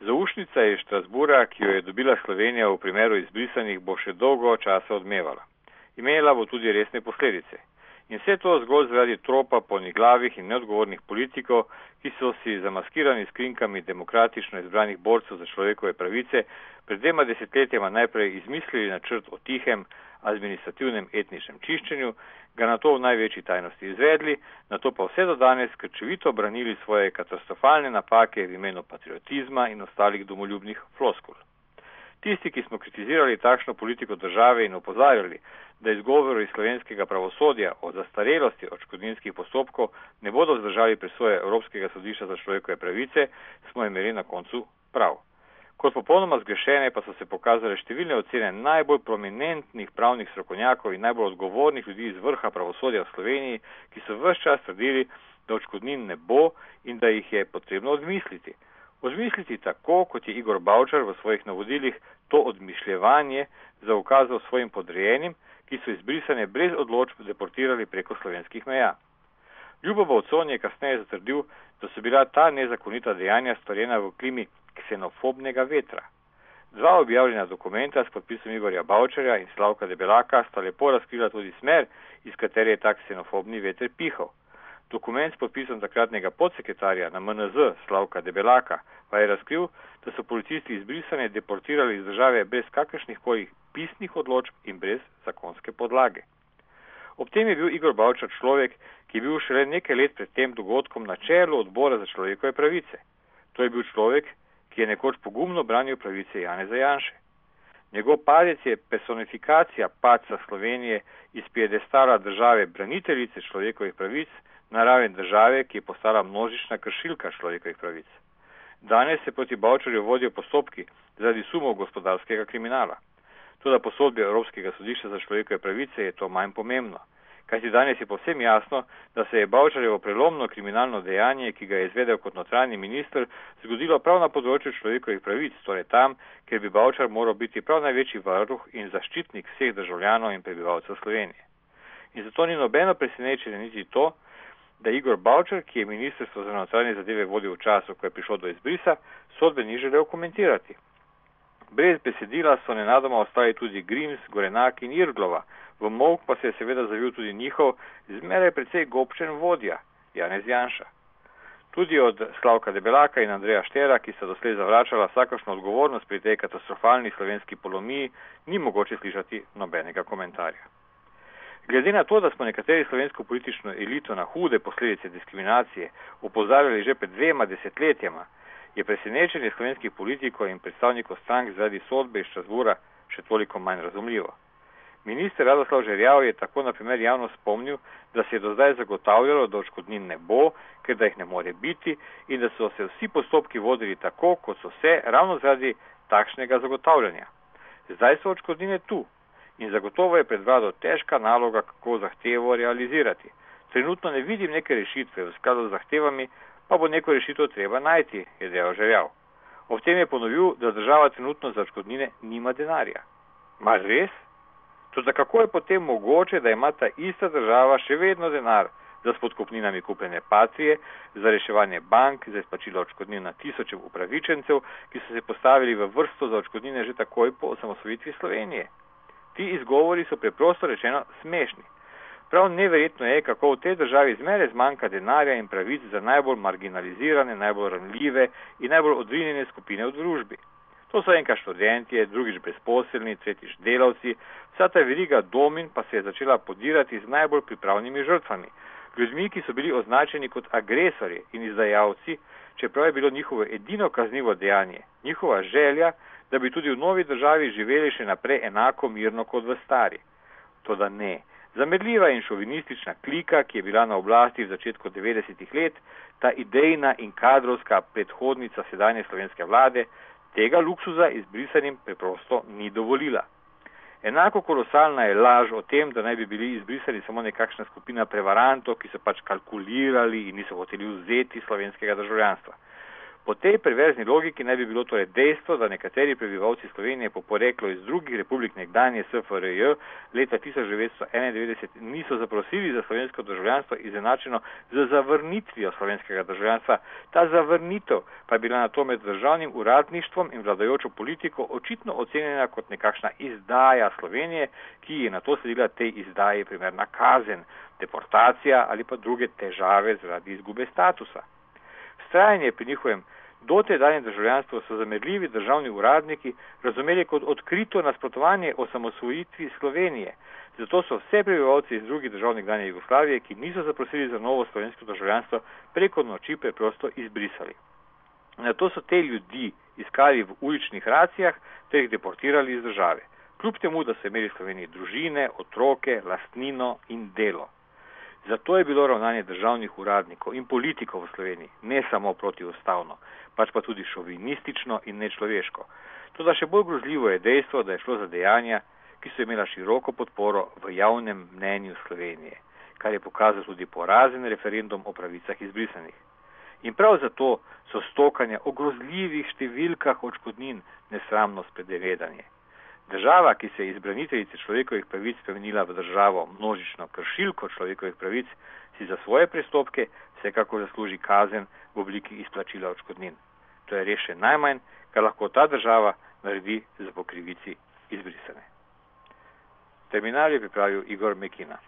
Zaušnica iz Štrasbura, ki jo je dobila Slovenija v primeru izbrisanih, bo še dolgo časa odmevala. Imela bo tudi resne posledice. In vse to zgolj zaradi tropa poniglavih in neodgovornih politikov, ki so si zamaskirani s krinkami demokratično izbranih borcev za človekove pravice pred dvema desetletjama najprej izmislili načrt o tihem administrativnem etničnem čiščenju, ga na to v največji tajnosti izvedli, na to pa vse do danes krčevito branili svoje katastrofalne napake v imenu patriotizma in ostalih domoljubnih floskul. Tisti, ki smo kritizirali takšno politiko države in opozarjali, da izgovori slovenskega pravosodja o zastarelosti odškodninskih postopkov ne bodo zdržali presoje Evropskega sodišča za človekove pravice, smo imeli na koncu prav. Kot popolnoma zgrešene pa so se pokazale številne ocene najbolj prominentnih pravnih strokovnjakov in najbolj odgovornih ljudi iz vrha pravosodja v Sloveniji, ki so vse čas trdili, da odškodnin ne bo in da jih je potrebno odmisliti. Odmisliti tako, kot je Igor Bavčar v svojih navodilih to odmišljevanje zaukazal svojim podrejenim, ki so izbrisane brez odločb deportirali preko slovenskih meja. Ljubo Bovcon je kasneje zatrdil, da so bila ta nezakonita dejanja storjena v klimi ksenofobnega vetra. Dva objavljena dokumenta s podpisom Igorja Bavčarja in Slavka Debelaka sta lepo razkrila tudi smer, iz katere je ta ksenofobni veter pihal. Dokument s podpisom takratnega podsekretarja na MNZ Slavka Debelaka pa je razkril, da so policisti izbrisane deportirali iz države brez kakršnih koli pisnih odločb in brez zakonske podlage. Ob tem je bil Igor Bavčar človek, ki je bil šele nekaj let pred tem dogodkom na čelu odbora za človekove pravice. To je bil človek, ki je nekoč pogumno branil pravice Janeza Janše. Njegov padec je personifikacija paca Slovenije iz piedestala države braniteljice človekovih pravic na raven države, ki je postala množična kršilka človekovih pravic. Danes se proti Bavčarju vodijo postopki zaradi sumov gospodarskega kriminala. Tudi po sodbi Evropskega sodišča za človekove pravice je to manj pomembno. Kajti danes je povsem jasno, da se je Bavčarjevo prelomno kriminalno dejanje, ki ga je izvedel kot notranji minister, zgodilo prav na področju človekovih pravic, torej tam, kjer bi Bavčar moral biti prav največji varuh in zaščitnik vseh državljanov in prebivalcev Slovenije. In zato ni nobeno presenečenje niti to, da Igor Bavčar, ki je ministrstvo za notranje zadeve vodil v času, ko je prišlo do izbrisa, sodbe ni želel komentirati. Brez besedila so nenadoma ostali tudi Grims, Gorenak in Irglova, v mok pa se je seveda zavil tudi njihov zmeraj precej gobčen vodja, Janez Janša. Tudi od Slavka Debelaka in Andreja Štera, ki sta doslej zavračala vsakošno odgovornost pri tej katastrofalni slovenski polomiji, ni mogoče slišati nobenega komentarja. Glede na to, da smo nekateri slovensko politično elito na hude posledice diskriminacije upozarjali že pred dvema desetletjama, je presenečenje slovenskih politikov in predstavnikov strank zaradi sodbe iz Štrasbura še toliko manj razumljivo. Minister Radoslav Žerjav je tako na primer javno spomnil, da se je do zdaj zagotavljalo, da očkodnin ne bo, ker da jih ne more biti in da so se vsi postopki vodili tako, kot so se, ravno zaradi takšnega zagotavljanja. Zdaj so očkodnine tu, in zagotovo je pred vlado težka naloga, kako zahtevo realizirati. Trenutno ne vidim neke rešitve, v skladu z zahtevami pa bo neko rešitev treba najti, je dejal željav. Ob tem je ponovil, da država trenutno za škodnine nima denarja. Mar res? Tudi kako je potem mogoče, da ima ta ista država še vedno denar za spodkopninami kupljene patrije, za reševanje bank, za izplačilo odškodnin na tisočev upravičencev, ki so se postavili v vrsto za odškodnine že takoj po osamosvojitvi Slovenije? Ti izgovori so preprosto rečeno smešni. Prav neverjetno je, kako v tej državi zmere zmanjka denarja in pravic za najbolj marginalizirane, najbolj ranljive in najbolj odrinjene skupine v družbi. To so enkrat študentje, drugič brezposelni, tretjič delavci, vsa ta veriga domin pa se je začela podirati z najbolj pripravnimi žrtvami, ljudmi, ki so bili označeni kot agresori in izdajalci, čeprav je bilo njihovo edino kaznivo dejanje, njihova želja, da bi tudi v novi državi živeli še naprej enako mirno kot v stari. Toda ne. Zamedljiva in šovinistična klika, ki je bila na oblasti v začetku 90-ih let, ta idejna in kadrovska predhodnica sedanje slovenske vlade, tega luksuza izbrisanim preprosto ni dovolila. Enako kolosalna je laž o tem, da naj bi bili izbrisani samo nekakšna skupina prevarantov, ki so pač kalkulirali in niso hoteli vzeti slovenskega državljanstva. Po tej perverzni logiki naj bi bilo torej dejstvo, da nekateri prebivalci Slovenije po poreklu iz drugih republik nekdanje SFRJ leta 1991 niso zaprosili za slovensko državljanstvo izenačeno z zavrnitvijo slovenskega državljanstva. Ta zavrnitev pa je bila na to med državnim uradništvom in vladajočo politiko očitno ocenjena kot nekakšna izdaja Slovenije, ki je na to sledila tej izdaji primerna kazen, deportacija ali pa druge težave zaradi izgube statusa. Strajanje pri njihovem dotedanje državljanstvo so zamerljivi državni uradniki razumeli kot odkrito nasprotovanje osamosvojitvi Slovenije. Zato so vse prebivalci iz drugih držav nekdanje Jugoslavije, ki niso zaprosili za novo slovensko državljanstvo, preko noči preprosto izbrisali. Na to so te ljudi iskali v uličnih racijah ter jih deportirali iz države. Kljub temu, da so imeli v Sloveniji družine, otroke, lastnino in delo. Zato je bilo ravnanje državnih uradnikov in politikov v Sloveniji ne samo protiustavno, pač pa tudi šovinistično in nečloveško. Tudi še bolj grozljivo je dejstvo, da je šlo za dejanja, ki so imela široko podporo v javnem mnenju Slovenije, kar je pokazal tudi porazen referendum o pravicah izbrisanih. In prav zato so stokanja o grozljivih številkah očkodnin nesramno spredevedanje. Država, ki se je iz braniteljice človekovih pravic spremenila v državo množično kršilko človekovih pravic, si za svoje prestopke vsekako zasluži kazen v obliki izplačila očkodnin. To je res še najmanj, kar lahko ta država naredi za pokrivici izbrisane. Terminal je pripravil Igor Mekina.